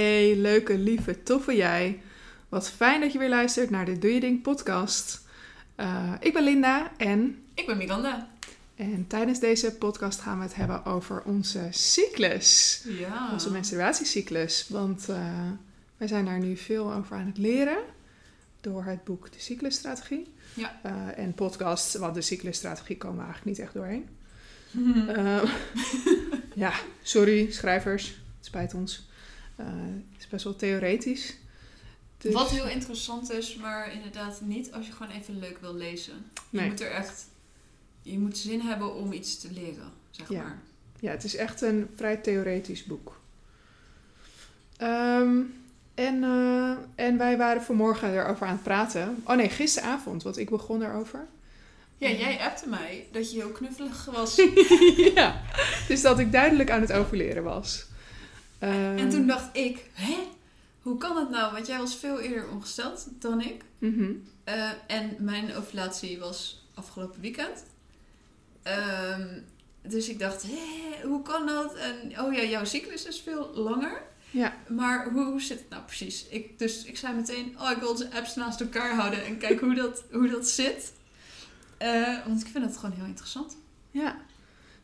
Hey, leuke, lieve, toffe jij. Wat fijn dat je weer luistert naar de Doe Je Ding podcast. Uh, ik ben Linda en... Ik ben Miranda. En tijdens deze podcast gaan we het hebben over onze cyclus. Ja. Onze menstruatiecyclus. Want uh, wij zijn daar nu veel over aan het leren. Door het boek De Cyclusstrategie. Ja. Uh, en podcasts, want de cyclusstrategie komen we eigenlijk niet echt doorheen. ja, sorry schrijvers. Het spijt ons. Uh, het is best wel theoretisch. Dus... Wat heel interessant is, maar inderdaad niet als je gewoon even leuk wil lezen. Je nee. moet er echt, je moet zin hebben om iets te leren, zeg ja. maar. Ja, het is echt een vrij theoretisch boek. Um, en, uh, en wij waren vanmorgen erover aan het praten. Oh nee, gisteravond, want ik begon erover. Ja, jij appte mij dat je heel knuffelig was. ja, dus dat ik duidelijk aan het overleren was. En toen dacht ik, hè? Hoe kan het nou? Want jij was veel eerder ongesteld dan ik. Mm -hmm. uh, en mijn ovulatie was afgelopen weekend. Um, dus ik dacht, hé, hoe kan dat? En oh ja, jouw cyclus is veel langer. Ja. Maar hoe, hoe zit het nou precies? Ik, dus ik zei meteen, oh, ik wil onze apps naast elkaar houden en kijken hoe dat, hoe dat zit. Uh, want ik vind het gewoon heel interessant. Ja.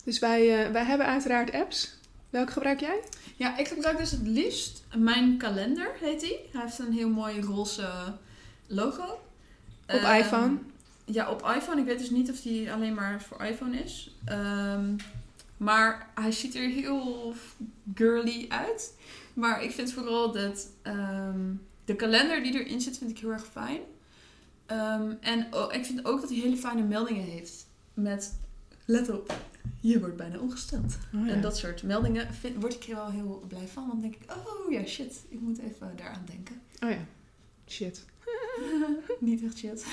Dus wij, uh, wij hebben uiteraard apps. Welke gebruik jij? Ja, ik gebruik dus het liefst mijn kalender, heet hij. Hij heeft een heel mooi roze logo. Op uh, iPhone? Ja, op iPhone. Ik weet dus niet of die alleen maar voor iPhone is. Um, maar hij ziet er heel girly uit. Maar ik vind vooral dat um, de kalender die erin zit, vind ik heel erg fijn. En oh, ik vind ook dat hij hele fijne meldingen heeft. Met, let op, je wordt bijna ongesteld. Oh, ja. En dat soort meldingen vind, word ik er wel heel blij van. Want dan denk ik, oh ja, shit, ik moet even daaraan denken. Oh ja, shit. Niet echt shit.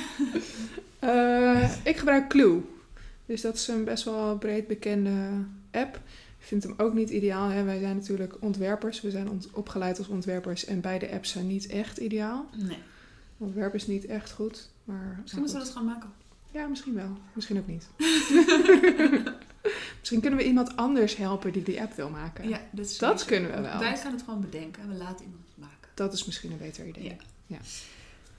uh, ik gebruik Clue. Dus dat is een best wel breed bekende app. Ik vind hem ook niet ideaal. Hè? Wij zijn natuurlijk ontwerpers. We zijn opgeleid als ontwerpers. En beide apps zijn niet echt ideaal. Nee. Ontwerp is niet echt goed. Maar, misschien moeten we dat gaan maken. Ja, misschien wel. Misschien ook niet. misschien kunnen we iemand anders helpen die die app wil maken. Ja, dat, is dat kunnen we wel. Wij gaan het gewoon bedenken. We laten iemand het maken. Dat is misschien een beter idee. Ja. ja.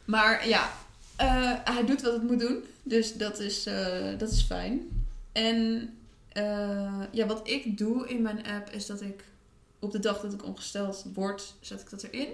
Maar ja, uh, hij doet wat het moet doen. Dus dat is, uh, dat is fijn. En uh, ja, wat ik doe in mijn app is dat ik op de dag dat ik ongesteld word, zet ik dat erin.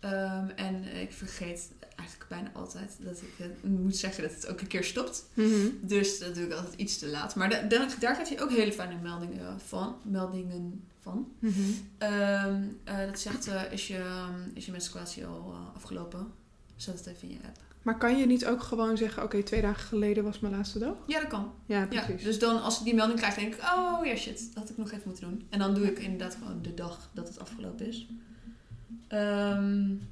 Um, en ik vergeet eigenlijk bijna altijd dat ik uh, moet zeggen dat het ook een keer stopt. Mm -hmm. Dus dat doe ik altijd iets te laat. Maar da da daar geeft hij ook hele fijne meldingen van. Meldingen van. Mm -hmm. um, uh, dat zegt, uh, is, je, um, is je menstruatie al afgelopen? Zet het even in je app. Maar kan je niet ook gewoon zeggen, oké, okay, twee dagen geleden was mijn laatste dag? Ja, dat kan. Ja, precies. Ja, dus dan als ik die melding krijg, denk ik, oh ja, shit, dat had ik nog even moeten doen. En dan doe ik inderdaad gewoon de dag dat het afgelopen is. Um,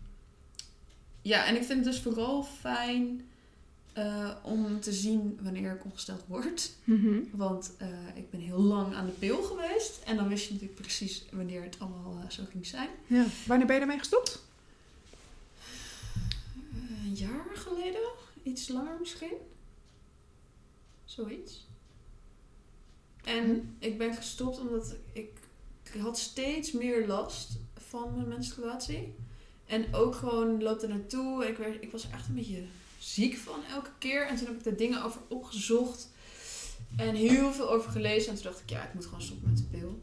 ja, en ik vind het dus vooral fijn uh, om te zien wanneer ik ongesteld word. Mm -hmm. Want uh, ik ben heel lang aan de pil geweest. En dan wist je natuurlijk precies wanneer het allemaal uh, zo ging zijn. Ja. Wanneer ben je ermee gestopt? Een jaar geleden. Iets langer misschien. Zoiets. En hm? ik ben gestopt omdat ik, ik had steeds meer last van mijn menstruatie. En ook gewoon loopt er naartoe. Ik, werd, ik was er echt een beetje ziek van elke keer. En toen heb ik er dingen over opgezocht. En heel veel over gelezen. En toen dacht ik, ja, ik moet gewoon stoppen met de pil.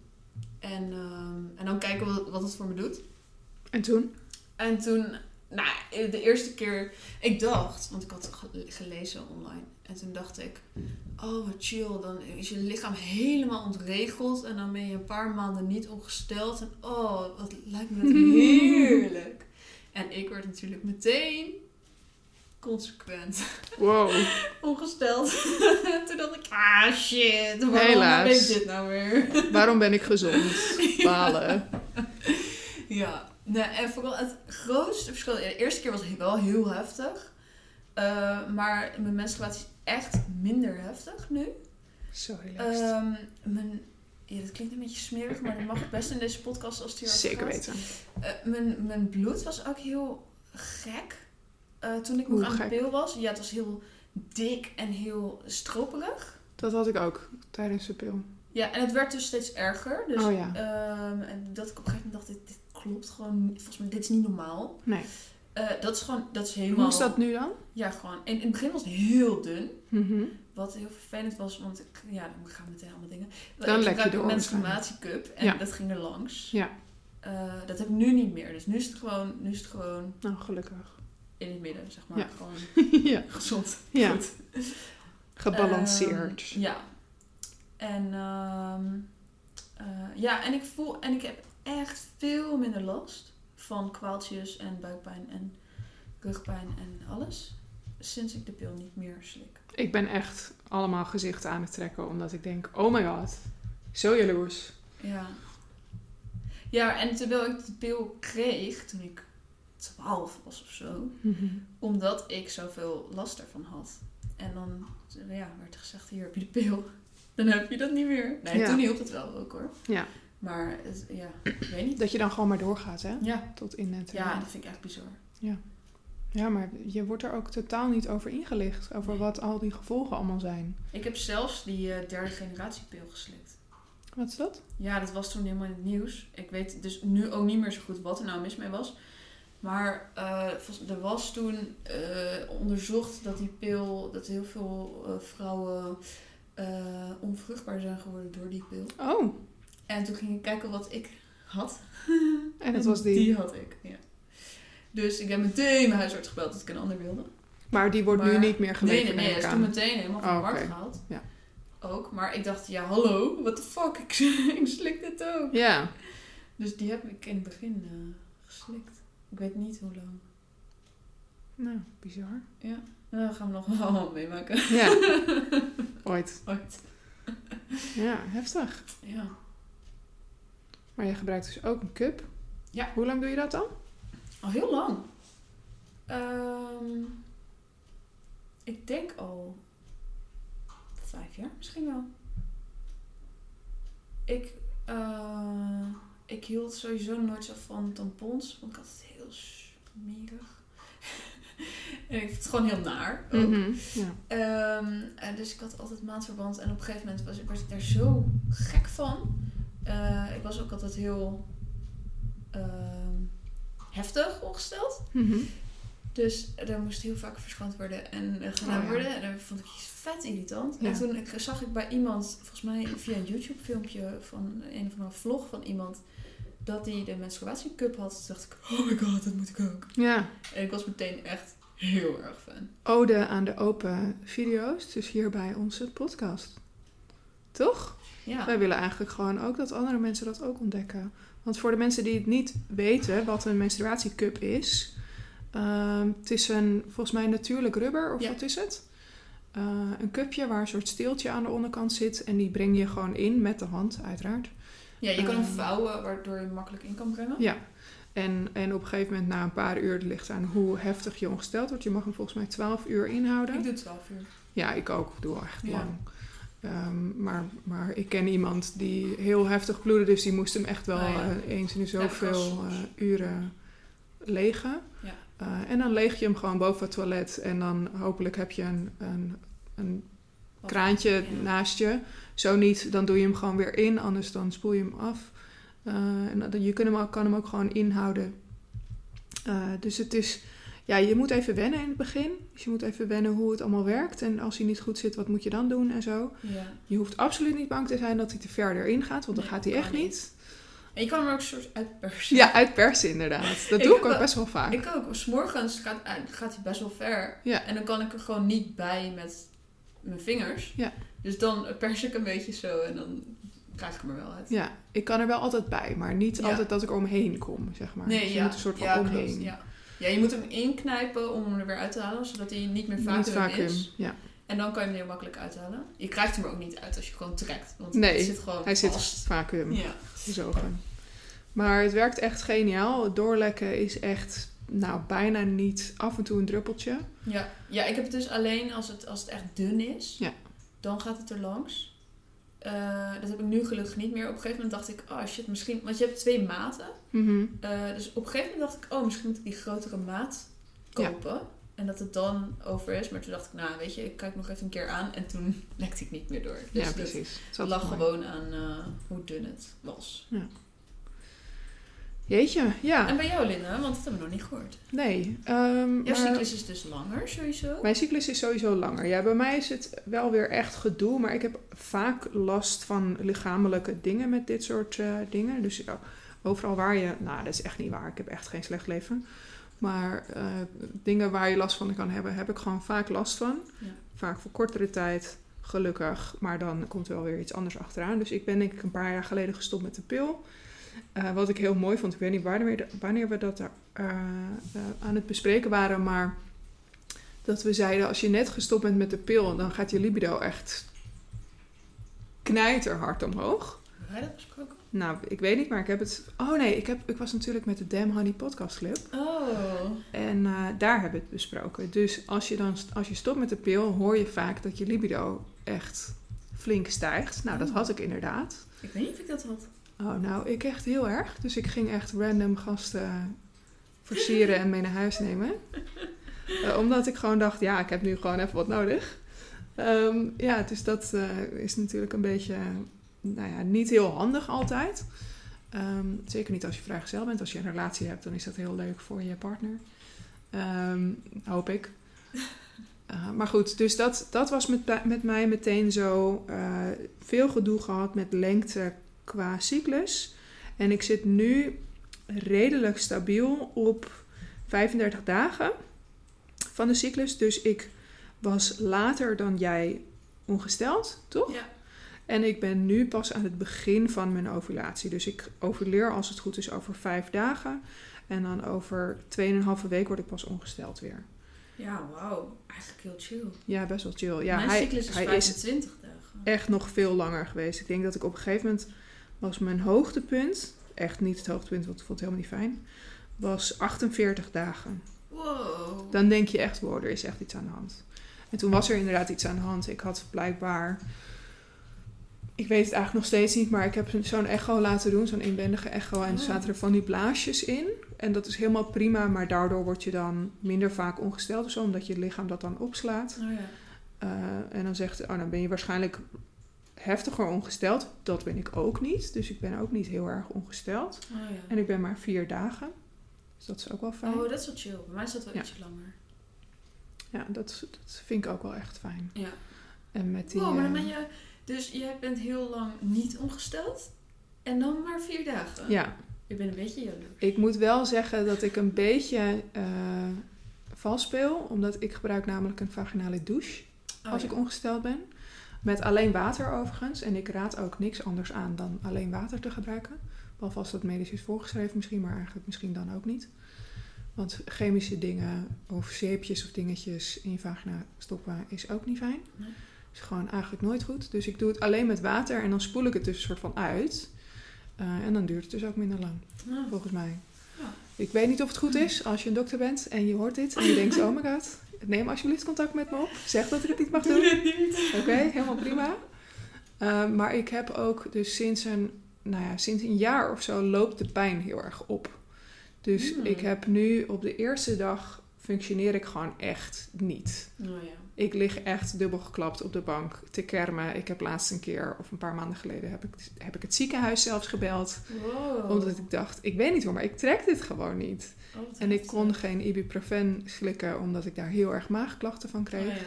En, um, en dan kijken wat, wat het voor me doet. En toen? En toen, nou, de eerste keer, ik dacht, want ik had gelezen online. En toen dacht ik, oh wat chill, dan is je lichaam helemaal ontregeld. En dan ben je een paar maanden niet ongesteld. En oh, wat lijkt me dat heerlijk. En ik werd natuurlijk meteen consequent wow. ongesteld. Toen dacht ik, ah shit, waarom Helaas. ben ik dit nou weer? waarom ben ik gezond? Balen. ja, nee, en vooral het grootste verschil, de eerste keer was het wel heel heftig. Uh, maar mijn menstruatie is echt minder heftig nu. Zo relaxed. Um, mijn ja, dat klinkt een beetje smerig, maar dat mag best in deze podcast als hier Zeker gaat. weten. Uh, mijn, mijn bloed was ook heel gek uh, toen ik nog aan de pil was. Ja, het was heel dik en heel stroperig. Dat had ik ook tijdens de pil. Ja, en het werd dus steeds erger. Dus oh ja. um, en dat ik op een gegeven moment dacht, dit, dit klopt gewoon. Volgens mij, dit is niet normaal. Nee. Eh, dat is gewoon, dat is helemaal... Hoe is dat nu dan? Ja, gewoon. In, in het begin was het heel dun. Mhm. Wat heel vervelend was, want ik, ja, dan gaan meteen allemaal dingen. Dan ik gebruik door een menstruatiecup en Ja. dat ging er langs. Ja. Eh, dat heb ik nu niet meer. Dus nu is het gewoon, nu is het gewoon Nou, gelukkig. in het midden, zeg maar. Ja. Gewoon ja. gezond. Ja. Goed. Gebalanceerd. Ehm, ja. En ehm, eh, ja, en ik voel en ik heb echt veel minder last van kwaaltjes en buikpijn en rugpijn en alles. Sinds ik de pil niet meer slik. Ik ben echt allemaal gezichten aan het trekken, omdat ik denk, oh my god, zo jaloers. Ja. Ja, en terwijl ik de pil kreeg toen ik 12 was of zo, omdat ik zoveel last ervan had. En dan ja, werd gezegd, hier heb je de pil. Dan heb je dat niet meer. Nee, Ja. toen hielp het wel ook hoor. Ja. Maar ja, ik weet niet. Dat je dan gewoon maar doorgaat, hè? Ja. Tot in het... ja, dat vind ik echt bizar. Ja, maar je wordt er ook totaal niet over ingelicht. Over wat al die gevolgen allemaal zijn. Ik heb zelfs die eh, derde generatie pil geslikt. Wat is dat? Ja, dat was toen helemaal in het nieuws. Ik weet dus nu ook niet meer zo goed wat er nou mis mee was. Maar eh, er was toen eh, onderzocht dat die pil, dat heel veel vrouwen onvruchtbaar zijn geworden door die pil. Oh, En toen ging ik kijken wat ik had. en dat was die. Die had ik, ja. Dus ik heb meteen mijn huisarts gebeld dat ik een ander wilde. Maar die wordt nu niet meer Nee, geleverd, nee, nee. Dat ik is toen meteen helemaal van de Oh, markt oké. gehaald. Ja. Ook. Maar ik dacht, ja, hallo, what the fuck, ik, ik slik dit ook. Ja, Dus die heb ik in het begin eh, geslikt. Ik weet niet hoe lang. nou, bizar. Ja, nou, gaan we nog wel meemaken. Ja, ooit. Ooit. Ja, heftig. Ja. Maar je gebruikt dus ook een cup. Ja. Hoe lang doe je dat dan? Al heel lang. Ehm, ik denk al vijf jaar misschien wel. Ik, eh, ik hield sowieso nooit zo van tampons, want ik had het heel smerig. en ik vond het gewoon heel naar ook. Mhm, Ja. Ehm, dus ik had altijd maandverband. En op een gegeven moment was, ik- ik daar zo gek van. Eh, ik was ook altijd heel ehm, heftig ongesteld. Mhm. Dus er moest heel vaak verschoond worden en eh, gedaan Oh, ja. worden. En dat vond ik vet irritant. Ja. En toen ik, zag ik bij iemand, volgens mij via een YouTube filmpje van een of andere vlog van iemand, dat die de menstruatiecup had. Toen dacht ik, oh my god, dat moet ik ook. Ja, En ik was meteen echt heel erg fan. ode aan de open video's. Dus hier bij onze podcast. Toch? Ja. Wij willen eigenlijk gewoon ook dat andere mensen dat ook ontdekken. Want voor de mensen die het niet weten wat een menstruatiecup is. ehm, het is een volgens mij natuurlijk rubber, of Ja. wat is het? Eh, een cupje waar een soort steeltje aan de onderkant zit. En die breng je gewoon in met de hand, uiteraard. Ja, je kan hem Ehm, vouwen waardoor je hem makkelijk in kan brengen. Ja. En, en op een gegeven moment, na een paar uur, het ligt aan hoe heftig je ongesteld wordt. Je mag hem volgens mij 12 uur inhouden. Ik doe 12 uur. Ja, ik ook. Ik doe echt Ja. lang. Ehm, maar, maar ik ken iemand die heel heftig bloedde, dus die moest hem echt wel ja. eh, eens in zoveel eh, uren legen. Ja. Eh, en dan leeg je hem gewoon boven het toilet en dan hopelijk heb je een, een, een kraantje ja. naast je. Zo niet, dan doe je hem gewoon weer in, anders dan spoel je hem af. En je kunt hem ook, kan hem ook gewoon inhouden. Dus het is, ja, je moet even wennen in het begin. Dus je moet even wennen hoe het allemaal werkt. En als hij niet goed zit, wat moet je dan doen en zo. Ja. Je hoeft absoluut niet bang te zijn dat hij te ver erin gaat, want dan Nee, gaat hij echt niet. niet. En je kan hem er ook een soort uitpersen. Ja, uitpersen inderdaad. Dat Ik doe ik ook best wel vaak. Ik ook. S'morgens gaat, gaat hij best wel ver. Ja. En dan kan ik er gewoon niet bij met mijn vingers. Ja. Dus dan pers ik een beetje zo en dan krijg ik hem er wel uit. Ja, ik kan er wel altijd bij, maar niet Ja. altijd dat ik er omheen kom, zeg maar. Nee, Dus je moet een soort van omheen. klopt, ja. je moet hem inknijpen om hem er weer uit te halen, zodat hij niet meer vacuüm, Niet vacuüm, is. ja. En dan kan je hem heel makkelijk uithalen. Je krijgt hem er ook niet uit als je gewoon trekt. Want Nee, hij zit gewoon Hij zit vacuüm. Ja. gezogen. Maar het werkt echt geniaal. Het doorlekken is echt, nou, bijna niet af en toe een druppeltje. Ja. ja, ik heb het dus alleen als het, als het echt dun is. Ja. Dan gaat het er langs. Eh, dat heb ik nu gelukkig niet meer. Op een gegeven moment dacht ik, oh shit, misschien... Want je hebt twee maten. Mhm. Eh, dus op een gegeven moment dacht ik, oh, misschien moet ik die grotere maat kopen. En dat het dan over is. Maar toen dacht ik, nou, weet je, ik kijk nog even een keer aan. En toen lekte ik niet meer door. Dus ja, precies. Het lag mooi. gewoon aan eh, hoe dun het was. Jeetje, ja. En bij jou, Linda, want dat hebben we nog niet gehoord. Nee. ehm, Jouw maar- cyclus is dus langer, sowieso. Mijn cyclus is sowieso langer. Ja, bij mij is het wel weer echt gedoe, maar ik heb vaak last van lichamelijke dingen met dit soort eh, dingen. Dus ja, overal waar je, nou dat is echt niet waar, ik heb echt geen slecht leven. Maar eh, dingen waar je last van kan hebben, heb ik gewoon vaak last van. Ja. Vaak voor kortere tijd, gelukkig. Maar dan komt er wel weer iets anders achteraan. Dus ik ben denk ik een paar jaar geleden gestopt met de pil. Eh, wat ik heel mooi vond, ik weet niet wanneer, wanneer we dat daar, eh, eh, aan het bespreken waren, maar dat we zeiden als je net gestopt bent met de pil, dan gaat je libido echt knijterhard omhoog. Hebben wij dat besproken? Nou, ik weet niet, maar ik heb het. Oh nee, ik, heb, ik was natuurlijk met de Damn Honey Podcast Club. Oh. En daar hebben we het besproken. Dus als je dan als je stopt met de pil, hoor je vaak dat je libido echt flink stijgt. Nou, dat had ik inderdaad. Ik weet niet of ik dat had. Oh, nou, ik echt heel erg. Dus ik ging echt random gasten versieren en mee naar huis nemen. Eh, omdat ik gewoon dacht, ja, ik heb nu gewoon even wat nodig. Ehm, ja, dus dat eh, is natuurlijk een beetje, nou ja, niet heel handig altijd. Ehm, zeker niet als je vrijgezel bent. Als je een relatie hebt, dan is dat heel leuk voor je partner. Ehm, hoop ik. Eh, maar goed, dus dat, dat was met, met mij meteen zo. veel gedoe gehad met lengte qua cyclus. En ik zit nu redelijk stabiel op 35 dagen van de cyclus. Dus ik was later dan jij ongesteld, toch? Ja. En ik ben nu pas aan het begin van mijn ovulatie. Dus ik ovuleer als het goed is over vijf dagen. En dan over 2,5 week word ik pas ongesteld weer. Ja, wauw. Eigenlijk heel chill. Ja, best wel chill. Ja, Mijn hij, cyclus is hij is 25 dagen. echt nog veel langer geweest. Ik denk dat ik op een gegeven moment was mijn hoogtepunt, echt niet het hoogtepunt, want ik vond het helemaal niet fijn, was 48 dagen. Wow. Dan denk je echt, wow, er is echt iets aan de hand. En toen was er inderdaad iets aan de hand. Ik had blijkbaar, ik weet het eigenlijk nog steeds niet, maar ik heb zo'n echo laten doen, zo'n inwendige echo. En er Oh. zaten er van die blaasjes in. En dat is helemaal prima, maar daardoor word je dan minder vaak ongesteld of zo, omdat je lichaam dat dan opslaat. Oh ja. Uh, en dan zegt, oh, dan ben je waarschijnlijk heftiger ongesteld. Dat ben ik ook niet. Dus ik ben ook niet heel erg ongesteld. Oh ja. En ik ben maar vier dagen. Dus dat is ook wel fijn. Oh, dat is wel chill. Bij mij is dat wel Ja. ietsje langer. Ja, dat, dat vind ik ook wel echt fijn. Ja. En met die... Wow, maar dan eh, ben je... Dus je bent heel lang niet ongesteld. En dan maar vier dagen. Ja, Ik ben een beetje jaloers. ik moet wel zeggen dat ik een beetje eh vals speel. Omdat ik gebruik namelijk een vaginale douche Oh, als ja. ik ongesteld ben. Met alleen water overigens. En ik raad ook niks anders aan dan alleen water te gebruiken. Behalve als dat medisch is voorgeschreven misschien, maar eigenlijk misschien dan ook niet. Want chemische dingen of zeepjes of dingetjes in je vagina stoppen is ook niet fijn. Nee. Is gewoon eigenlijk nooit goed. Dus ik doe het alleen met water en dan spoel ik het dus een soort van uit. Eh, en dan duurt het dus ook minder lang, volgens mij. Ja. Ik weet niet of het goed is als je een dokter bent en je hoort dit en je denkt, oh my god, neem alsjeblieft contact met me op. Zeg dat ik het niet mag doen. Doe dit niet. Oké, helemaal prima. Eh, maar ik heb ook dus sinds een, nou ja, sinds een jaar of zo loopt de pijn heel erg op. Dus Hmm. ik heb nu op de eerste dag functioneer ik gewoon echt niet. Oh ja. Ik lig echt dubbel geklapt op de bank te kermen. Ik heb laatst een keer, of een paar maanden geleden, heb ik, heb ik het ziekenhuis zelfs gebeld. Wow. Omdat ik dacht, ik weet niet hoor, maar ik trek dit gewoon niet. Oh, En ik kon geen ibuprofen slikken, omdat ik daar heel erg maagklachten van kreeg. Oh ja.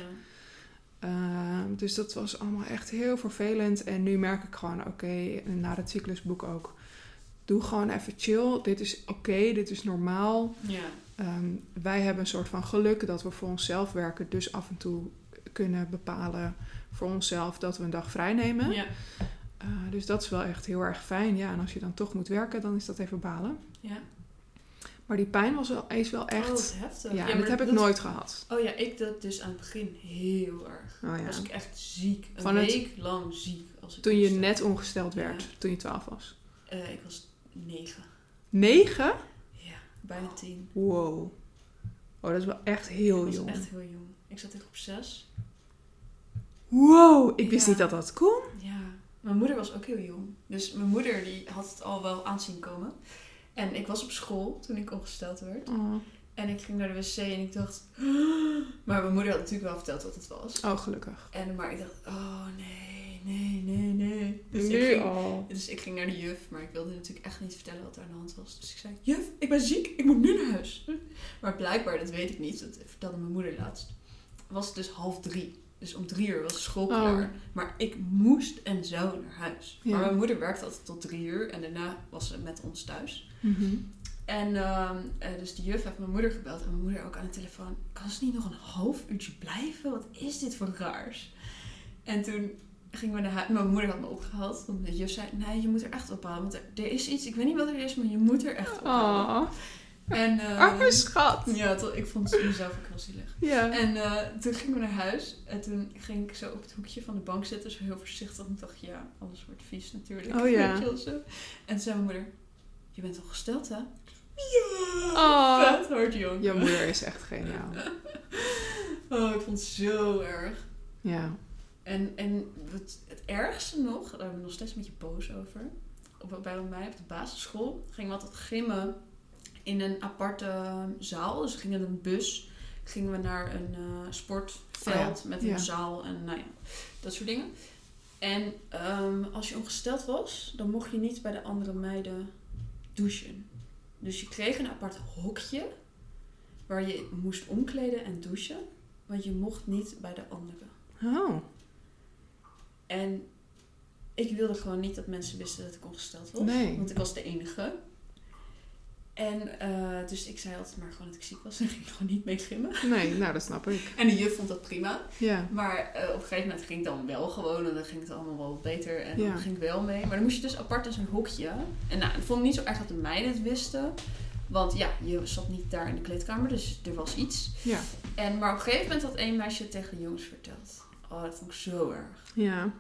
Ehm, dus dat was allemaal echt heel vervelend. En nu merk ik gewoon, oké, na het cyclusboek ook. Doe gewoon even chill. Dit is oké, dit is normaal. Ja. Ehm, wij hebben een soort van geluk dat we voor onszelf werken. Dus af en toe kunnen bepalen voor onszelf dat we een dag vrij nemen. Ja. Eh, dus dat is wel echt heel erg fijn. Ja, en als je dan toch moet werken, dan is dat even balen. Ja. Maar die pijn was wel, is wel echt... Oh, wat heftig. ja, en maar dat heb ik nooit gehad. Oh ja, ik dat dus aan het begin heel erg. Oh ja. Was ik echt ziek. Een Van het- week lang ziek. Als ik Toen je net ongesteld werd, Ja. toen je 12 was. Eh, ik was negen. 9? Ja, bijna tien. Wow. Oh, dat is wel echt heel ik was jong. echt heel jong. Ik zat in groep zes. Wow, ik wist Ja. niet dat dat kon. Ja. Mijn moeder was ook heel jong. Dus mijn moeder die had het al wel aanzien komen. En ik was op school toen ik ongesteld werd. Oh, En ik ging naar de wc en ik dacht... Maar mijn moeder had natuurlijk wel verteld wat het was. oh gelukkig. En, maar ik dacht, oh nee, nee, nee, nee. Dus ik, ging, al. dus ik ging naar de juf, maar ik wilde natuurlijk echt niet vertellen wat er aan de hand was. Dus ik zei, juf, ik ben ziek, ik moet nu naar huis. Maar blijkbaar, dat weet ik niet, dat vertelde mijn moeder laatst, was het dus half drie. Dus om drie uur was school Oh. klaar. Maar ik moest en zou naar huis. Ja. Maar mijn moeder werkte altijd tot drie uur en daarna was ze met ons thuis. Mhm. En ehm, eh, dus de juf heeft mijn moeder gebeld en mijn moeder ook aan de telefoon. Kan ze niet nog een half uurtje blijven? Wat is dit voor raars? En toen gingen we naar huis. Mijn moeder had me opgehaald. Want de juf zei, nee, je moet er echt ophalen. Want er, er is iets, ik weet niet wat er is, maar je moet er echt ophalen. Oh, En, arme schat. ja, ik vond het mezelf ook heel zielig. Ja. En eh, toen gingen we naar huis. En toen ging ik zo op het hoekje van de bank zitten. Zo heel voorzichtig. En ik dacht, ja, alles wordt vies natuurlijk. Oh ja. En toen zei mijn moeder, je bent al gesteld hè? Ja! Oh. Vet hard jong. Je moeder is echt geniaal. Oh, ik vond het zo erg. Ja. En, en het, het ergste nog, daar ben ik nog steeds een beetje boos over. Op, bij mij op de basisschool gingen we altijd gimmen in een aparte zaal. Dus we gingen in een bus, gingen we naar een eh, sportveld Oh ja, met ja. een zaal en nou ja, dat soort dingen. En ehm, als je ongesteld was, dan mocht je niet bij de andere meiden douchen. Dus je kreeg een apart hokje waar je moest omkleden en douchen. Want je mocht niet bij de anderen. Oh. En ik wilde gewoon niet dat mensen wisten dat ik ongesteld was. Nee. Want ik was de enige. En eh, dus ik zei altijd maar gewoon dat ik ziek was en ging gewoon niet mee gimmen. Nee, nou dat snap ik. En de juf vond dat prima. Ja. Maar eh, op een gegeven moment ging het dan wel gewoon en dan ging het allemaal wel beter en Ja. dan ging ik wel mee. Maar dan moest je dus apart in zo'n hokje. En nou, ik vond het niet zo erg dat de meiden het wisten. Want ja, je zat niet daar in de kleedkamer, dus er was iets. Ja. En, maar op een gegeven moment had één meisje tegen de jongens verteld. Oh, dat vond ik zo erg. Ja.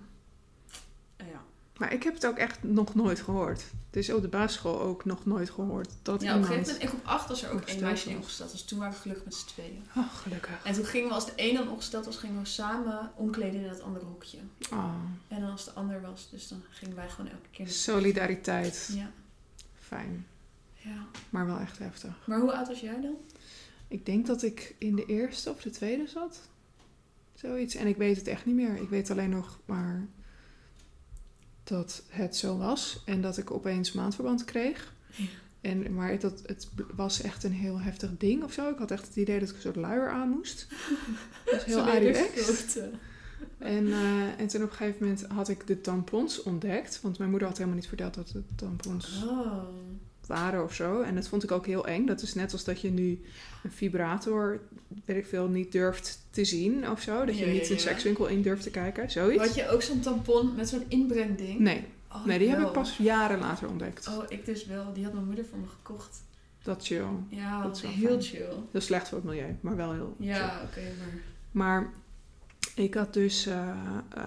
Eh, ja. Maar ik heb het ook echt nog nooit gehoord. Dus op de basisschool ook nog nooit gehoord dat Ja, op een gegeven moment, in groep 8 was er ook één meisje die ongesteld was. Toen waren we gelukkig met z'n tweeën. Oh, gelukkig. En toen gingen we, als de een dan ongesteld was, gingen we samen omkleden in het andere hokje. Oh, En dan als de ander was, dus dan gingen wij gewoon elke keer... solidariteit. Ja. Fijn. ja. Maar wel echt heftig. Maar hoe oud was jij dan? Ik denk dat ik in de eerste of de tweede zat. Zoiets. En ik weet het echt niet meer. Ik weet alleen nog maar dat het zo was. En dat ik opeens maandverband kreeg. Ja. En, maar dat, het was echt een heel heftig ding of zo. Ik had echt het idee dat ik een soort luier aan moest. Dat was heel grote. En, eh, en toen op een gegeven moment had ik de tampons ontdekt. Want mijn moeder had helemaal niet verteld dat het tampons Oh. Waren of zo. En dat vond ik ook heel eng. Dat is net als dat je nu een vibrator, weet ik veel, niet durft te zien of zo. Dat je Ja, niet een sekswinkel in durft te kijken. Zoiets. Had je ook zo'n tampon met zo'n inbrengding? Nee, Oh, nee, die heb ik pas jaren later ontdekt. Oh, ik dus wel. Die had mijn moeder voor me gekocht. Dat chill. Ja, Dat is heel fijn. chill. Is slecht voor het milieu, maar wel heel chill. Ja, oké, maar... Maar ik had dus eh, eh,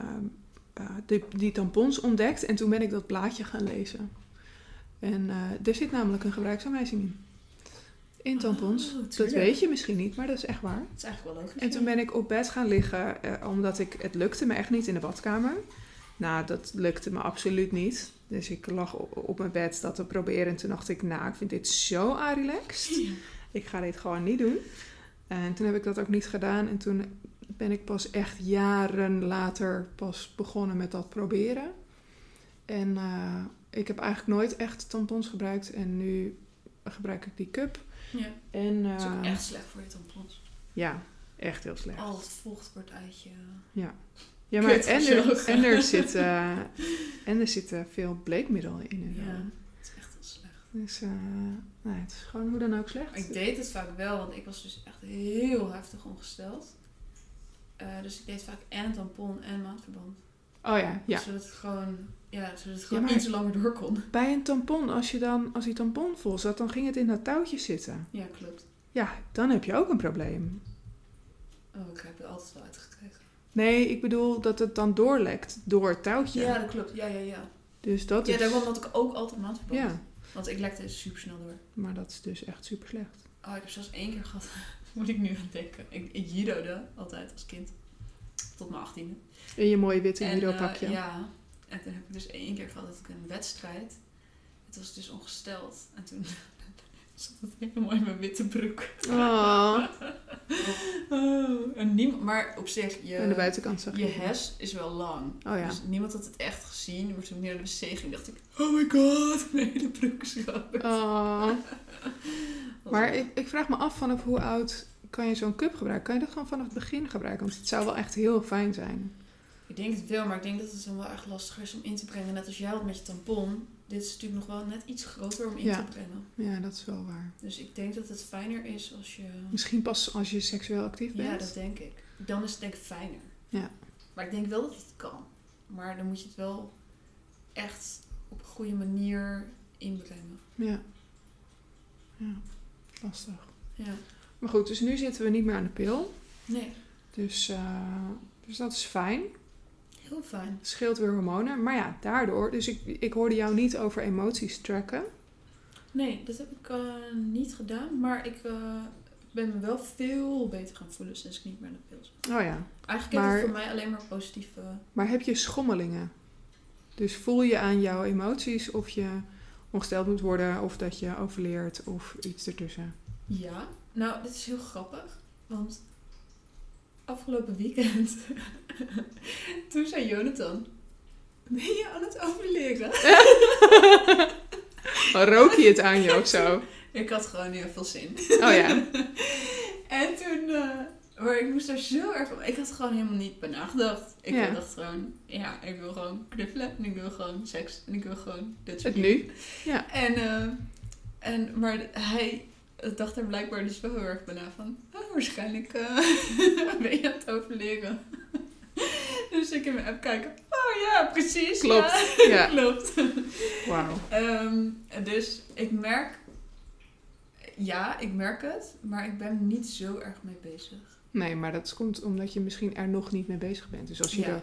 eh, die, die tampons ontdekt en toen ben ik dat blaadje gaan lezen. En eh, er zit namelijk een gebruiksaanwijzing in. In tampons. Oh, dat tuurlijk. weet je misschien niet, maar dat is echt waar. Het is eigenlijk wel logisch. En toen ben ik op bed gaan liggen, eh, omdat ik, het lukte me echt niet in de badkamer. Nou, dat lukte me absoluut niet. Dus ik lag op, op mijn bed dat te proberen. En toen dacht ik, nou, ik vind dit zo relaxed. Ja. Ik ga dit gewoon niet doen. En toen heb ik dat ook niet gedaan. En toen ben ik pas echt jaren later pas begonnen met dat proberen. En eh, ik heb eigenlijk nooit echt tampons gebruikt. En nu gebruik ik die cup. Ja. En Dat is ook eh, echt slecht voor je tampons. ja, echt heel slecht. Al het vocht wordt uit je... Ja, maar Kut en er, gezogen. en, er zit, eh, en er zit eh, veel bleekmiddel in. Ja, het is echt heel slecht. Dus nee, het is gewoon hoe dan ook slecht. Ik deed het vaak wel, want ik was dus echt heel heftig ongesteld. Dus ik deed vaak en tampon en maandverband. Oh ja, ja. Zodat het gewoon, ja, zodat het gewoon iets langer door kon. Bij een tampon, als, je dan, als die tampon vol zat, dan ging het in dat touwtje zitten. Ja, klopt. Ja, dan heb je ook een probleem. Oh, ik heb er altijd wel uitgekregen. Nee, ik bedoel dat het dan doorlekt door het touwtje. Ja, dat klopt. Ja, ja, ja. Dus dat Ja, is... daarom had ik ook altijd maandverband. Ja, Want ik lekte super snel door. maar dat is dus echt super slecht. Oh, ik heb zelfs één keer gehad, moet ik nu aan denken. Ik, ik judode altijd als kind. Tot mijn achttiende. In je mooie witte En, judo eh, pakje. ja, en toen heb ik dus één keer gehad dat ik een wedstrijd. Het was dus ongesteld. En toen zat het helemaal in mijn witte broek. Oh, Oh, en niemand, maar op zich, je, Aan de buitenkant zag je je. hes is wel lang. Oh ja. Dus niemand had het echt gezien. Maar toen ik naar de wc ging, dacht ik, oh my god, mijn hele broek is. Oh. Maar ik, ik vraag me af vanaf hoe oud kan je zo'n cup gebruiken? Kan je dat gewoon vanaf het begin gebruiken? Want het zou wel echt heel fijn zijn. Ik denk het wel, maar ik denk dat het dan wel echt lastig is om in te brengen. Net als jij had met je tampon. Dit is natuurlijk nog wel net iets groter om in Ja. te brengen. Ja, dat is wel waar. Dus ik denk dat het fijner is als je... Misschien pas als je seksueel actief bent. Ja, dat denk ik. Dan is het denk ik fijner. Ja. Maar ik denk wel dat het kan. Maar dan moet je het wel echt op een goede manier inbrengen. Ja. Ja, lastig. Ja. Maar goed, dus nu zitten we niet meer aan de pil. Nee, Dus, eh, dus dat is fijn. heel fijn. Scheelt weer hormonen. Maar ja, daardoor. Dus ik, ik hoorde jou niet over emoties tracken. Nee, dat heb ik eh, niet gedaan. Maar ik eh, ben me wel veel beter gaan voelen sinds ik niet meer aan de pil zit. Oh ja. Eigenlijk Maar- heeft het voor mij alleen maar positieve... Maar heb je schommelingen? Dus voel je aan jouw emoties of je ongesteld moet worden, of dat je overleert, of iets ertussen? Ja, nou, dit is heel grappig. Want afgelopen weekend, toen zei Jonathan, ben je aan het overleren? Oh, rook je het aan je of zo? Ik had gewoon heel veel zin. Oh ja. En toen, maar ik moest daar zo erg op. Ik had gewoon helemaal niet bij nagedacht. Ik Ja. dacht gewoon, ja, ik wil gewoon knuffelen en ik wil gewoon seks en ik wil gewoon dit soort Het nu? Ja. En, eh, en, maar hij dacht er blijkbaar dus wel heel erg bij na van, oh, waarschijnlijk eh, ben je aan het overleren. dus ik in mijn app kijken, oh ja, precies. Klopt. Ja, Ja. klopt. Wauw. Ehm, dus ik merk, ja, ik merk het, maar ik ben er niet zo erg mee bezig. Nee, maar dat komt omdat je misschien er nog niet mee bezig bent. Dus als je Ja. er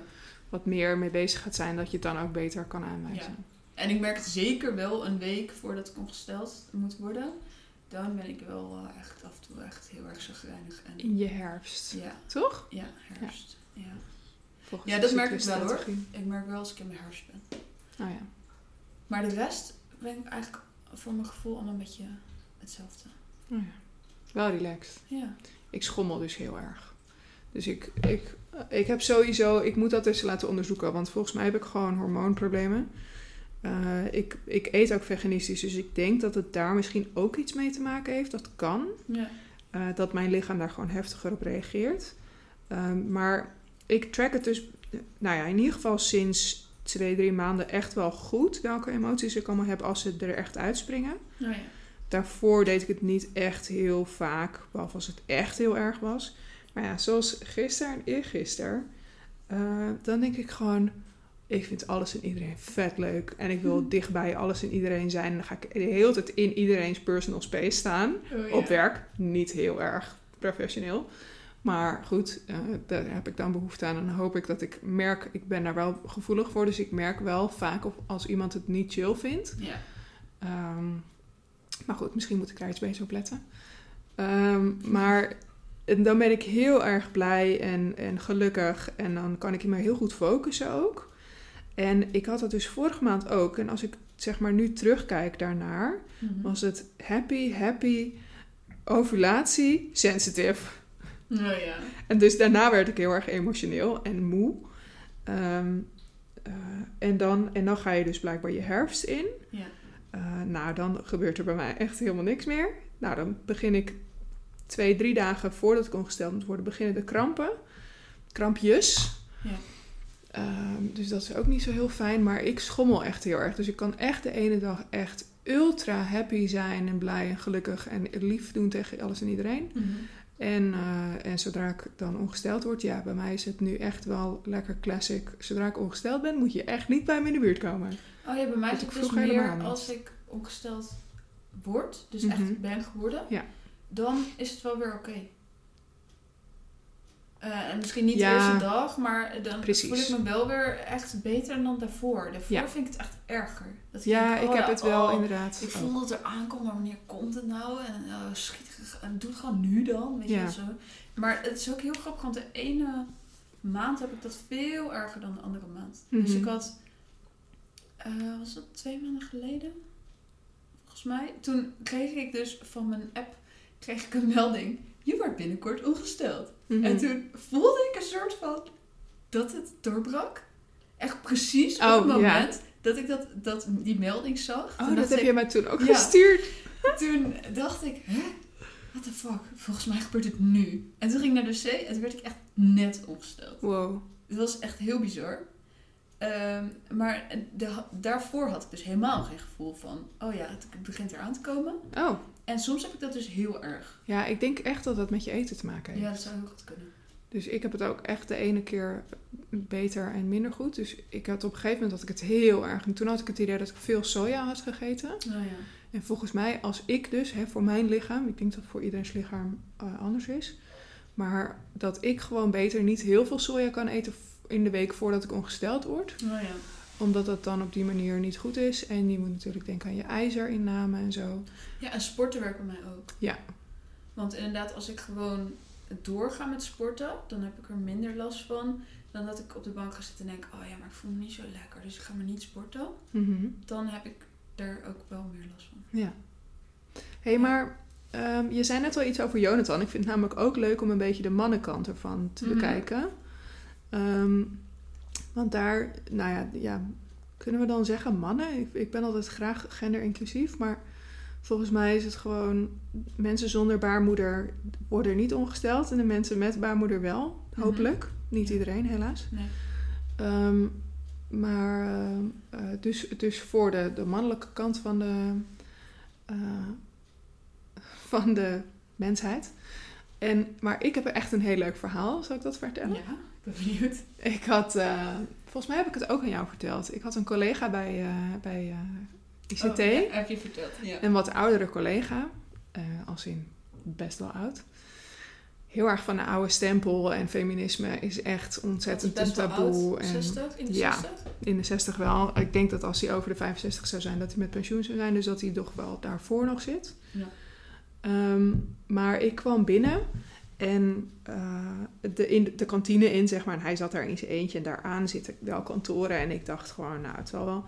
wat meer mee bezig gaat zijn, dat je het dan ook beter kan aanwijzen. En ik merk het zeker wel een week voordat ik ongesteld moet worden. Dan ben ik wel eh, echt af en toe echt heel erg zagrijnig. En, In je herfst. ja, Toch? ja, herfst. Ja. Volgens Ja, de dat merk ik wel, hoor. Ik merk wel als ik in mijn herfst ben. Oh ja. Maar de rest ben ik eigenlijk voor mijn gevoel allemaal een beetje hetzelfde. Oh ja. Wel relaxed. Ja. Ik schommel dus heel erg. Dus ik, ik, ik heb sowieso, ik moet dat dus laten onderzoeken, want volgens mij heb ik gewoon hormoonproblemen. Eh, ik, ik eet ook veganistisch, dus ik denk dat het daar misschien ook iets mee te maken heeft. Dat kan. Ja. Eh, dat mijn lichaam daar gewoon heftiger op reageert. Ehm, maar ik track het dus, nou ja, in ieder geval sinds twee, drie maanden echt wel goed. Welke emoties ik allemaal heb als ze er echt uitspringen. Nou ja. Daarvoor deed ik het niet echt heel vaak, behalve als het echt heel erg was. Maar ja, zoals gisteren en eergisteren, eh, dan denk ik gewoon, ik vind alles en iedereen vet leuk. En ik wil Hmm. dichtbij alles en iedereen zijn. En dan ga ik de hele tijd in iedereen's personal space staan. Oh, ja. Op werk, niet heel erg professioneel. Maar goed, eh, daar heb ik dan behoefte aan. En dan hoop ik dat ik merk, ik ben daar wel gevoelig voor. Dus ik merk wel vaak of als iemand het niet chill vindt. Ja. Ehm, maar goed, misschien moet ik daar iets beter op letten. Ehm, maar dan ben ik heel erg blij en, en gelukkig. En dan kan ik me heel goed focussen ook. En ik had dat dus vorige maand ook. En als ik zeg maar nu terugkijk daarnaar, Mhm. was het happy, happy, ovulatie, sensitive. Oh ja. En dus daarna werd ik heel erg emotioneel en moe. Ehm, eh, en, dan, en dan ga je dus blijkbaar je herfst in. Ja. Eh, nou, dan gebeurt er bij mij echt helemaal niks meer. Nou, dan begin ik twee, drie dagen voordat ik ongesteld moet worden, beginnen de krampen. Krampjes. Ja. Ehm, dus dat is ook niet zo heel fijn, maar ik schommel echt heel erg. Dus ik kan echt de ene dag echt ultra happy zijn en blij en gelukkig en lief doen tegen alles en iedereen. Mhm. En, eh, en zodra ik dan ongesteld word, ja, bij mij is het nu echt wel lekker classic. Zodra ik ongesteld ben, moet je echt niet bij me in de buurt komen. Oh ja, bij mij is het dus meer als ik ongesteld word, dus Mhm. echt ben geworden, Ja. dan is het wel weer oké. Eh, en misschien niet Ja. de eerste dag, maar dan Precies. voel ik me wel weer echt beter dan daarvoor. Daarvoor Ja. vind ik het echt erger. Dat Ja, ik oh heb ja, het wel oh, inderdaad. Ik voel dat er aankomt, maar wanneer komt het nou? En uh, schiet, en doe het gewoon nu dan, weet je Ja. zo. Maar het is ook heel grappig, want de ene maand heb ik dat veel erger dan de andere maand. Dus Mhm. ik had, eh, was dat twee maanden geleden? Volgens mij. Toen kreeg ik dus van mijn app kreeg ik een melding. je wordt binnenkort ongesteld. Mhm. En toen voelde ik een soort van dat het doorbrak. Echt precies op Oh, het ja. moment dat ik dat, dat, die melding zag. Oh, dat heb ik- je mij toen ook Ja. gestuurd. Toen dacht ik, hè? What the fuck? Volgens mij gebeurt het nu. En toen ging ik naar de C en toen werd ik echt net ongesteld. Wow. Het was echt heel bizar. Ehm, maar de, daarvoor had ik dus helemaal geen gevoel van, oh ja, het begint eraan te komen. Oh, En soms heb ik dat dus heel erg. ja, ik denk echt dat dat met je eten te maken heeft. Ja, dat zou heel goed kunnen. Dus ik heb het ook echt de ene keer beter en minder goed. Dus ik had op een gegeven moment had ik het heel erg. En toen had ik het idee dat ik veel soja had gegeten. Nou ja. En volgens mij, als ik dus, hè, voor mijn lichaam, ik denk dat het voor iedereen's lichaam eh, anders is. Maar dat ik gewoon beter niet heel veel soja kan eten in de week voordat ik ongesteld word. Nou ja. Omdat dat dan op die manier niet goed is. En je moet natuurlijk denken aan je ijzerinname en zo. Ja, en sporten werkt bij mij ook. Ja. Want inderdaad, als ik gewoon doorga met sporten, dan heb ik er minder last van dan dat ik op de bank ga zitten en denk, oh ja, maar ik voel me niet zo lekker, dus ik ga maar niet sporten. Mhm. Dan heb ik er ook wel meer last van. Ja. Hé, hey, maar ehm, je zei net al iets over Jonathan. Ik vind het namelijk ook leuk om een beetje de mannenkant ervan te Mhm. bekijken. Ehm, want daar, nou ja, ja, kunnen we dan zeggen mannen? Ik, ik ben altijd graag genderinclusief, maar volgens mij is het gewoon... mensen zonder baarmoeder worden niet ongesteld en de mensen met baarmoeder wel, Mhm. hopelijk. Niet iedereen, helaas. Nee. Ehm, maar ehm, eh, dus, dus voor de, de mannelijke kant van de, eh, van de mensheid. En, maar ik heb echt een heel leuk verhaal. Zal ik dat vertellen? Ja, ben benieuwd. Ik had, eh, volgens mij heb ik het ook aan jou verteld. Ik had een collega bij, eh, bij eh, ICT. Oh, ja, heb je verteld. Ja. Een wat oudere collega, als in best wel oud. Heel erg van de oude stempel en feminisme is echt ontzettend een taboe. En 60, in de ja. 60? in de 60 wel. Ik denk dat als hij over de 65 zou zijn, dat hij met pensioen zou zijn. Dus dat hij toch wel daarvoor nog zit. Ja. Ehm, maar ik kwam binnen en eh, de, in de, kantine in, zeg maar. En hij zat daar in zijn eentje en daaraan zitten wel kantoren. En ik dacht gewoon, nou, het zal wel.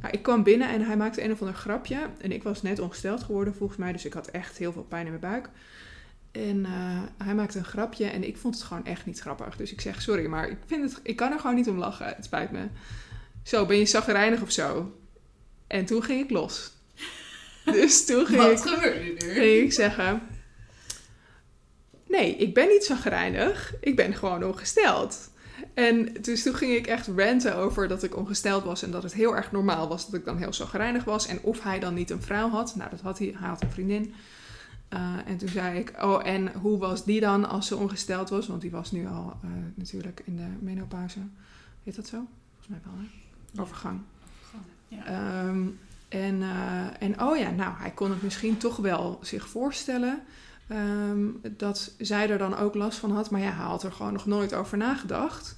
Nou, ik kwam binnen en hij maakte een of ander grapje. En ik was net ongesteld geworden volgens mij. Dus ik had echt heel veel pijn in mijn buik. En eh, hij maakte een grapje en ik vond het gewoon echt niet grappig. Dus ik zeg, sorry, maar ik, vind het, ik kan er gewoon niet om lachen. Het spijt me. Zo, ben je zagrijnig of zo? En toen ging ik los. Dus toen ging ik Wat gebeurde er? ging ik zeggen... Nee, ik ben niet zagrijnig. Ik ben gewoon ongesteld. En dus toen ging ik echt ranten over dat ik ongesteld was... en dat het heel erg normaal was dat ik dan heel zagrijnig was. En of hij dan niet een vrouw had. Nou, dat had hij. Hij had een vriendin. Uh, en toen zei ik... Oh, en hoe was die dan als ze ongesteld was? Want die was nu al uh, natuurlijk in de menopauze. Heet dat zo? Volgens mij wel, hè? Overgang. Ja. Um, en, uh, en oh ja, nou, hij kon het misschien toch wel zich voorstellen um, dat zij er dan ook last van had. Maar ja, hij had er gewoon nog nooit over nagedacht.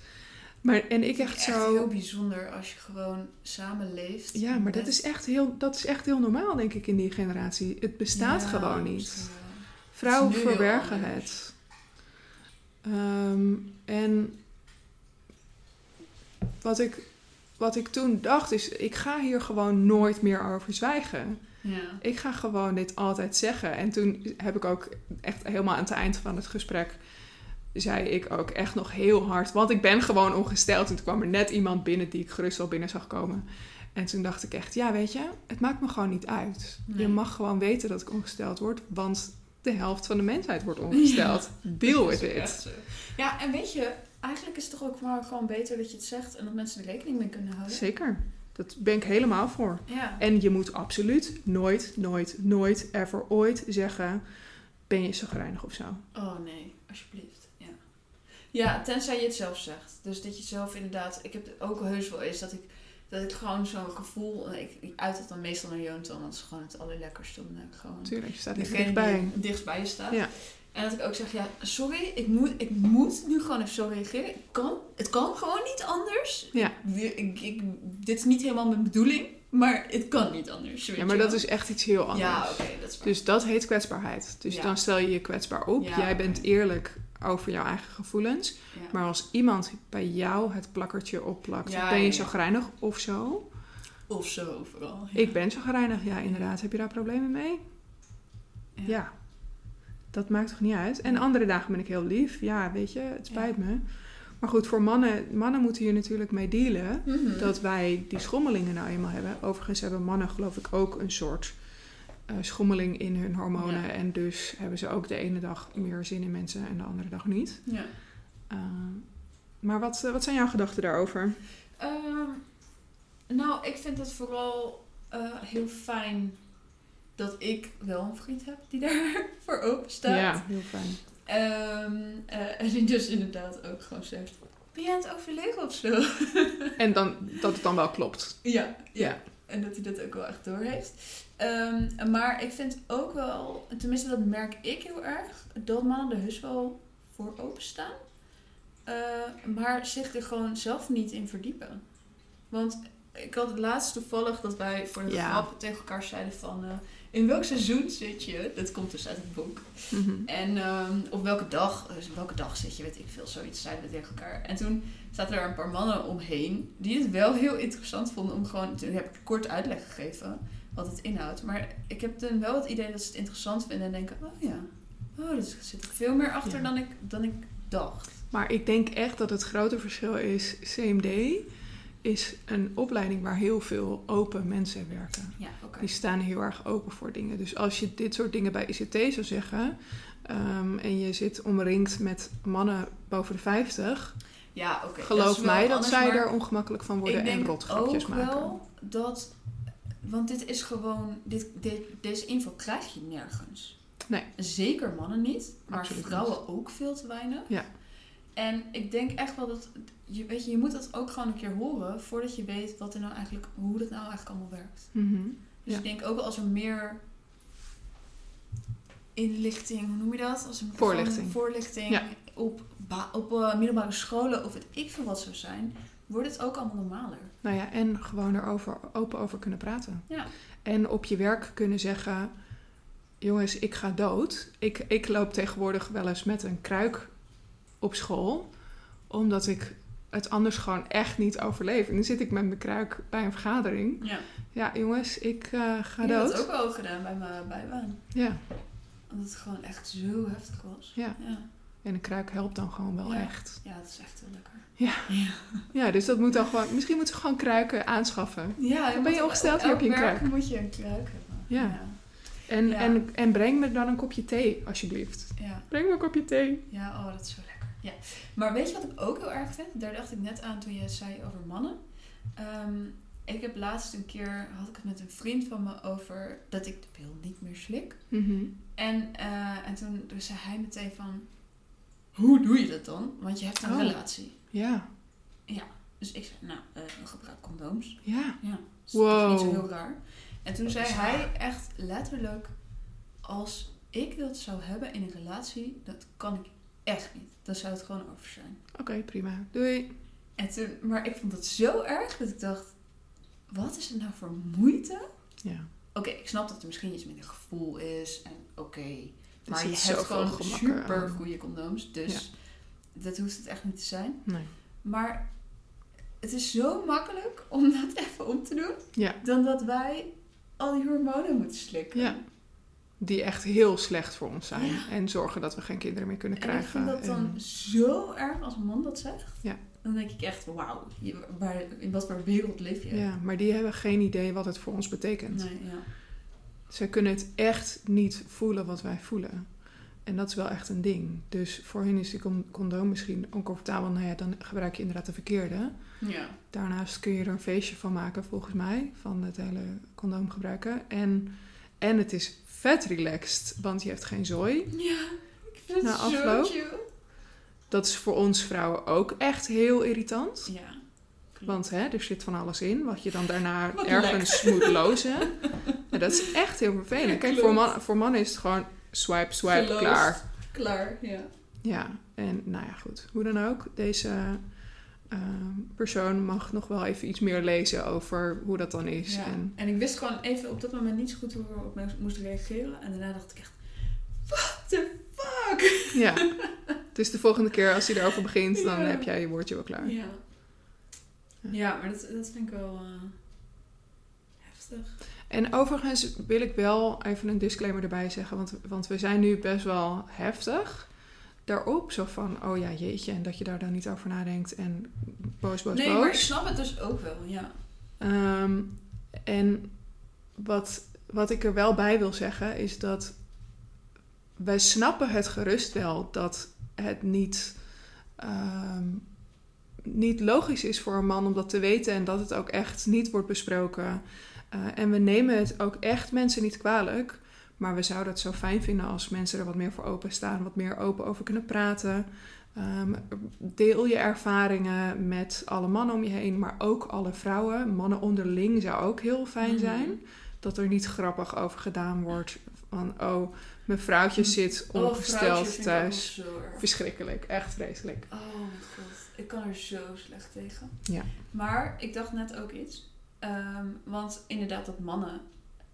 Maar, en ik echt, echt zo... heel bijzonder als je gewoon samenleeft. Ja, maar met... dat is, echt heel, dat is echt heel normaal, denk ik, in die generatie. Het bestaat ja, gewoon niet. wel. Vrouwen Het verbergen het. Um, en wat ik, wat ik toen dacht is, ik ga hier gewoon nooit meer over zwijgen. Ja. Ik ga gewoon dit altijd zeggen. En toen heb ik ook echt helemaal aan het eind van het gesprek... zei ik ook echt nog heel hard... want ik ben gewoon ongesteld. En toen kwam er net iemand binnen die ik gerust wel binnen zag komen. En toen dacht ik echt, ja weet je... het maakt me gewoon niet uit. Nee. Je mag gewoon weten dat ik ongesteld word... want de helft van de mensheid wordt ongesteld. Deal Dat with it. Ja, en weet je, eigenlijk is het toch ook maar gewoon beter dat je het zegt en dat mensen er rekening mee kunnen houden. Zeker. Dat ben ik helemaal voor. Ja. En je moet absoluut nooit, nooit, nooit, ever ooit zeggen... ben je zagrijnig of zo. Oh nee, alsjeblieft. Ja. ja, tenzij je het zelf zegt. Dus dat je zelf inderdaad, ik heb het ook heus wel eens dat ik, dat ik gewoon zo'n gevoel, ik, ik uit het dan meestal naar Jonathan, want het is gewoon het allerlekkerste om gewoon Tuurlijk, je staat er dichtbij. die het dichtst bij je staat. Ja. En dat ik ook zeg, ja, sorry, ik moet, ik moet nu gewoon even zo reageren. Ik kan, het kan gewoon niet anders. Ja. Ik, ik, dit is niet helemaal mijn bedoeling, maar het kan niet anders. Ja, maar dat is echt iets heel anders. Ja, oké, dat is waar. Dus dat heet kwetsbaarheid. Dus Ja. dan stel je je kwetsbaar op. Ja, Jij bent eerlijk over jouw eigen gevoelens. Ja. Maar als iemand bij jou het plakkertje opplakt, ben je zo grijnig of zo? Of zo vooral. Ik ben zo grijnig, ja inderdaad. Heb je daar problemen mee? Ja. Dat maakt toch niet uit. En andere dagen ben ik heel lief. Ja, weet je, het spijt me. Maar goed, voor mannen, mannen moeten hier natuurlijk mee dealen. Mhm. Dat wij die schommelingen nou eenmaal hebben. Overigens hebben mannen geloof ik ook een soort eh, schommeling in hun hormonen. Ja. En dus hebben ze ook de ene dag meer zin in mensen en de andere dag niet. Ja. Uh, maar wat, wat zijn jouw gedachten daarover? Ehm, nou, ik vind het vooral eh, heel fijn dat ik wel een vriend heb die daarvoor open staat. Ja, heel fijn. Ehm, eh, en die dus inderdaad ook gewoon zegt: Ben je aan het overleggen of zo? En dan, dat het dan wel klopt. Ja, ja. Ja. En dat hij dat ook wel echt door heeft. Ehm, maar ik vind ook wel, tenminste dat merk ik heel erg, dat mannen er heus wel voor openstaan. Uh, maar zich er gewoon zelf niet in verdiepen. Want ik had het laatst toevallig dat wij voor de Ja. grap tegen elkaar zeiden van... eh, in welk seizoen zit je? Dat komt dus uit het boek. Mhm. En ehm, op welke dag, dus welke dag zit je, weet ik veel, zoiets zeiden we tegen elkaar. En toen zaten er een paar mannen omheen die het wel heel interessant vonden om gewoon, toen heb ik kort uitleg gegeven wat het inhoudt. Maar ik heb dan wel het idee dat ze het interessant vinden en denken, oh ja, oh, er zit er veel meer achter Ja. dan, ik, dan ik dacht. Maar ik denk echt dat het grote verschil is, CMD is een opleiding waar heel veel open mensen werken. Ja. Die staan heel erg open voor dingen. Dus als je dit soort dingen bij ICT zou zeggen... ehm, en je zit omringd met mannen boven de 50... Ja, oké. geloof mij dat zij er ongemakkelijk van worden ik en denk rotgrapjes ook maken. wel dat, want dit is gewoon, dit, dit, deze info krijg je nergens. Nee. Zeker mannen niet, maar Absoluut vrouwen ook veel te weinig. Ja. En ik denk echt wel dat, je, weet je, je moet dat ook gewoon een keer horen voordat je weet wat er nou eigenlijk, hoe dat nou eigenlijk allemaal werkt. Mhm. Dus Ja. ik denk ook wel als er meer inlichting, hoe noem je dat? Als er Voorlichting. voorlichting Ja. op, op eh, middelbare scholen of weet ik veel wat zou zijn, wordt het ook allemaal normaler. Nou ja, en gewoon erover open over kunnen praten. Ja. En op je werk kunnen zeggen... jongens, ik ga dood. Ik, ik loop tegenwoordig wel eens met een kruik op school... omdat ik het anders gewoon echt niet overleef. En dan zit ik met mijn kruik bij een vergadering. Ja. Ja, jongens, ik eh, ga Ik heb dood. dat ook wel gedaan bij mijn bijbaan. Ja, Omdat het gewoon echt zo heftig was. Ja. Ja, en een kruik helpt dan gewoon wel Ja. echt. ja dat is echt heel lekker. Ja. Ja, Ja, dus dat moet dan gewoon... Misschien moeten we gewoon kruiken aanschaffen. ja Dan ben je ongesteld, heb je een kruik. moet je een kruik hebben. Ja. En, Ja. en, en breng me dan een kopje thee, alsjeblieft. Ja. Breng me een kopje thee. Ja, oh, dat is zo lekker. Ja. Maar weet je wat ik ook heel erg vind? Daar dacht ik net aan toen je zei over mannen. Ehm, ik heb laatst een keer, had ik het met een vriend van me over dat ik de pil niet meer slik. Mhm. En, eh, en toen dus zei hij meteen van, hoe doe je dat dan? Want je hebt een Oh. relatie. Ja, Dus ik zei, nou, eh gebruik condooms. ja. Ja, dat is niet zo Wow. heel raar. En toen zei hij echt letterlijk, als ik dat zou hebben in een relatie, dat kan ik echt niet. Dan zou het gewoon over zijn. Oké, prima. Doei. En toen, maar ik vond dat zo erg dat ik dacht, wat is het nou voor moeite? Ja. Oké, ik snap dat er misschien iets minder gevoel is en oké. Maar je hebt gewoon super goede condooms, dus dat hoeft het echt niet te zijn. Nee. Maar het is zo makkelijk om dat even om te doen, Ja. dan dat wij al die hormonen moeten slikken. Ja. Die echt heel slecht voor ons zijn. Ja. En zorgen dat we geen kinderen meer kunnen En ik krijgen. vind dat dan En- zo erg als een man dat zegt. Ja. Dan denk ik echt, wauw, in wat voor wereld leef je? ja, maar die hebben geen idee wat het voor ons betekent. Nee, ja. Zij kunnen het echt niet voelen wat wij voelen. En dat is wel echt een ding. Dus voor hen is die con- condoom misschien oncomfortabel. Nou ja, dan gebruik je inderdaad de verkeerde. ja. Daarnaast kun je er een feestje van maken, volgens mij. Van het hele condoom gebruiken. En, en het is vet relaxed, want je hebt geen zooi. Ja, ik vind het Na zo afloop? chill. Dat is voor ons vrouwen ook echt heel irritant. Ja. Want hè, er zit van alles in, wat je dan daarna Wat ergens moet lozen. En dat is echt heel vervelend. Kijk, voor, man, voor mannen is het gewoon swipe, swipe, Geloosd. klaar. Klaar, ja. Ja, en nou ja, goed. Hoe dan ook, deze eh, persoon mag nog wel even iets meer lezen over hoe dat dan is. ja. En, En ik wist gewoon even op dat moment niet zo goed hoe ik op moest reageren. En daarna dacht ik echt, what the fuck? ja, dus de volgende keer als hij erover begint, dan Ja. heb jij je woordje wel klaar. Ja. Ja, maar dat, dat vind ik wel eh, heftig. En overigens wil ik wel even een disclaimer erbij zeggen, want, want we zijn nu best wel heftig daarop. Zo van, oh ja, jeetje, en dat je daar dan niet over nadenkt en boos, boos, nee, boos. maar ik snap het dus ook wel, ja. Ehm, en wat, wat ik er wel bij wil zeggen is dat wij snappen het gerust wel dat het niet, ehm, niet logisch is voor een man om dat te weten en dat het ook echt niet wordt besproken. Eh, en we nemen het ook echt mensen niet kwalijk. Maar we zouden het zo fijn vinden als mensen er wat meer voor openstaan, wat meer open over kunnen praten. Ehm, deel je ervaringen met alle mannen om je heen, maar ook alle vrouwen. Mannen onderling zou ook heel fijn Mhm. zijn. Dat er niet grappig over gedaan wordt. Van, oh, mijn vrouwtje zit Oh, ongesteld thuis. Verschrikkelijk, echt vreselijk. Oh mijn god, ik kan er zo slecht tegen. Ja. Maar ik dacht net ook iets. Ehm, want inderdaad dat mannen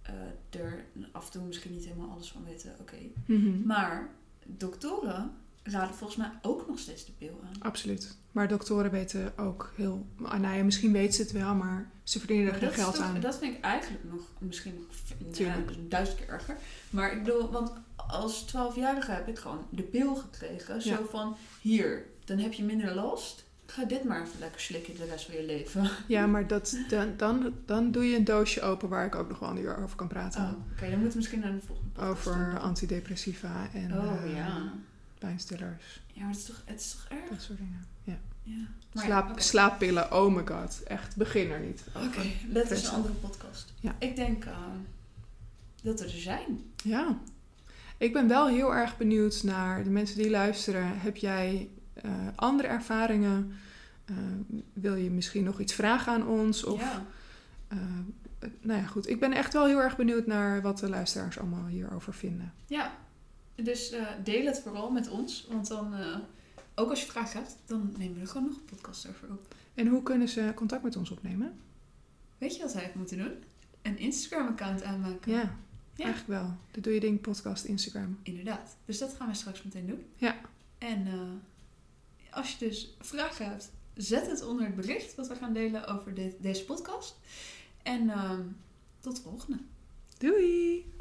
eh, er af en toe misschien niet helemaal alles van weten, oké. Mhm. Maar doktoren raden volgens mij ook nog steeds de pil aan. Absoluut. Maar doktoren weten ook heel... Nou ja, misschien weten ze het wel, maar ze verdienen er geen geld toch- aan. dat vind ik eigenlijk nog misschien nog ja, dus duizend keer erger. Maar ik bedoel, want als 12-jarige heb ik gewoon de pil gekregen. Zo Ja. van, hier, dan heb je minder last. Ga dit maar even lekker slikken de rest van je leven. Ja, maar dat, dan, dan, dan doe je een doosje open waar ik ook nog wel een uur over kan praten. Oh, Oké, dan moeten we misschien naar de volgende podcast Over doen. antidepressiva en Oh eh, ja. pijnstillers. Ja, maar het is toch, het is toch erg? Dat soort dingen. Ja. Ja. Maar Slaap, ja. Slaappillen, oh my god. Echt, begin er niet. Oké, over. dat is een andere podcast. Ja. Ik denk eh, dat we er zijn. Ja. Ik ben wel heel erg benieuwd naar de mensen die luisteren. Heb jij eh, andere ervaringen? Eh, wil je misschien nog iets vragen aan ons? Of, ja. eh, nou ja, goed. Ik ben echt wel heel erg benieuwd naar wat de luisteraars allemaal hierover vinden. ja, dus deel het vooral met ons. Want dan, ook als je vragen hebt, dan nemen we er gewoon nog een podcast over op. En hoe kunnen ze contact met ons opnemen? Weet je wat hebben moeten doen? Een Instagram-account aanmaken. Ja, Ja. eigenlijk wel. De Doe Je Ding podcast Instagram. Inderdaad. Dus dat gaan we straks meteen doen. Ja. En als je dus vragen hebt, zet het onder het bericht wat we gaan delen over deze podcast. En ehm, tot de volgende. Doei!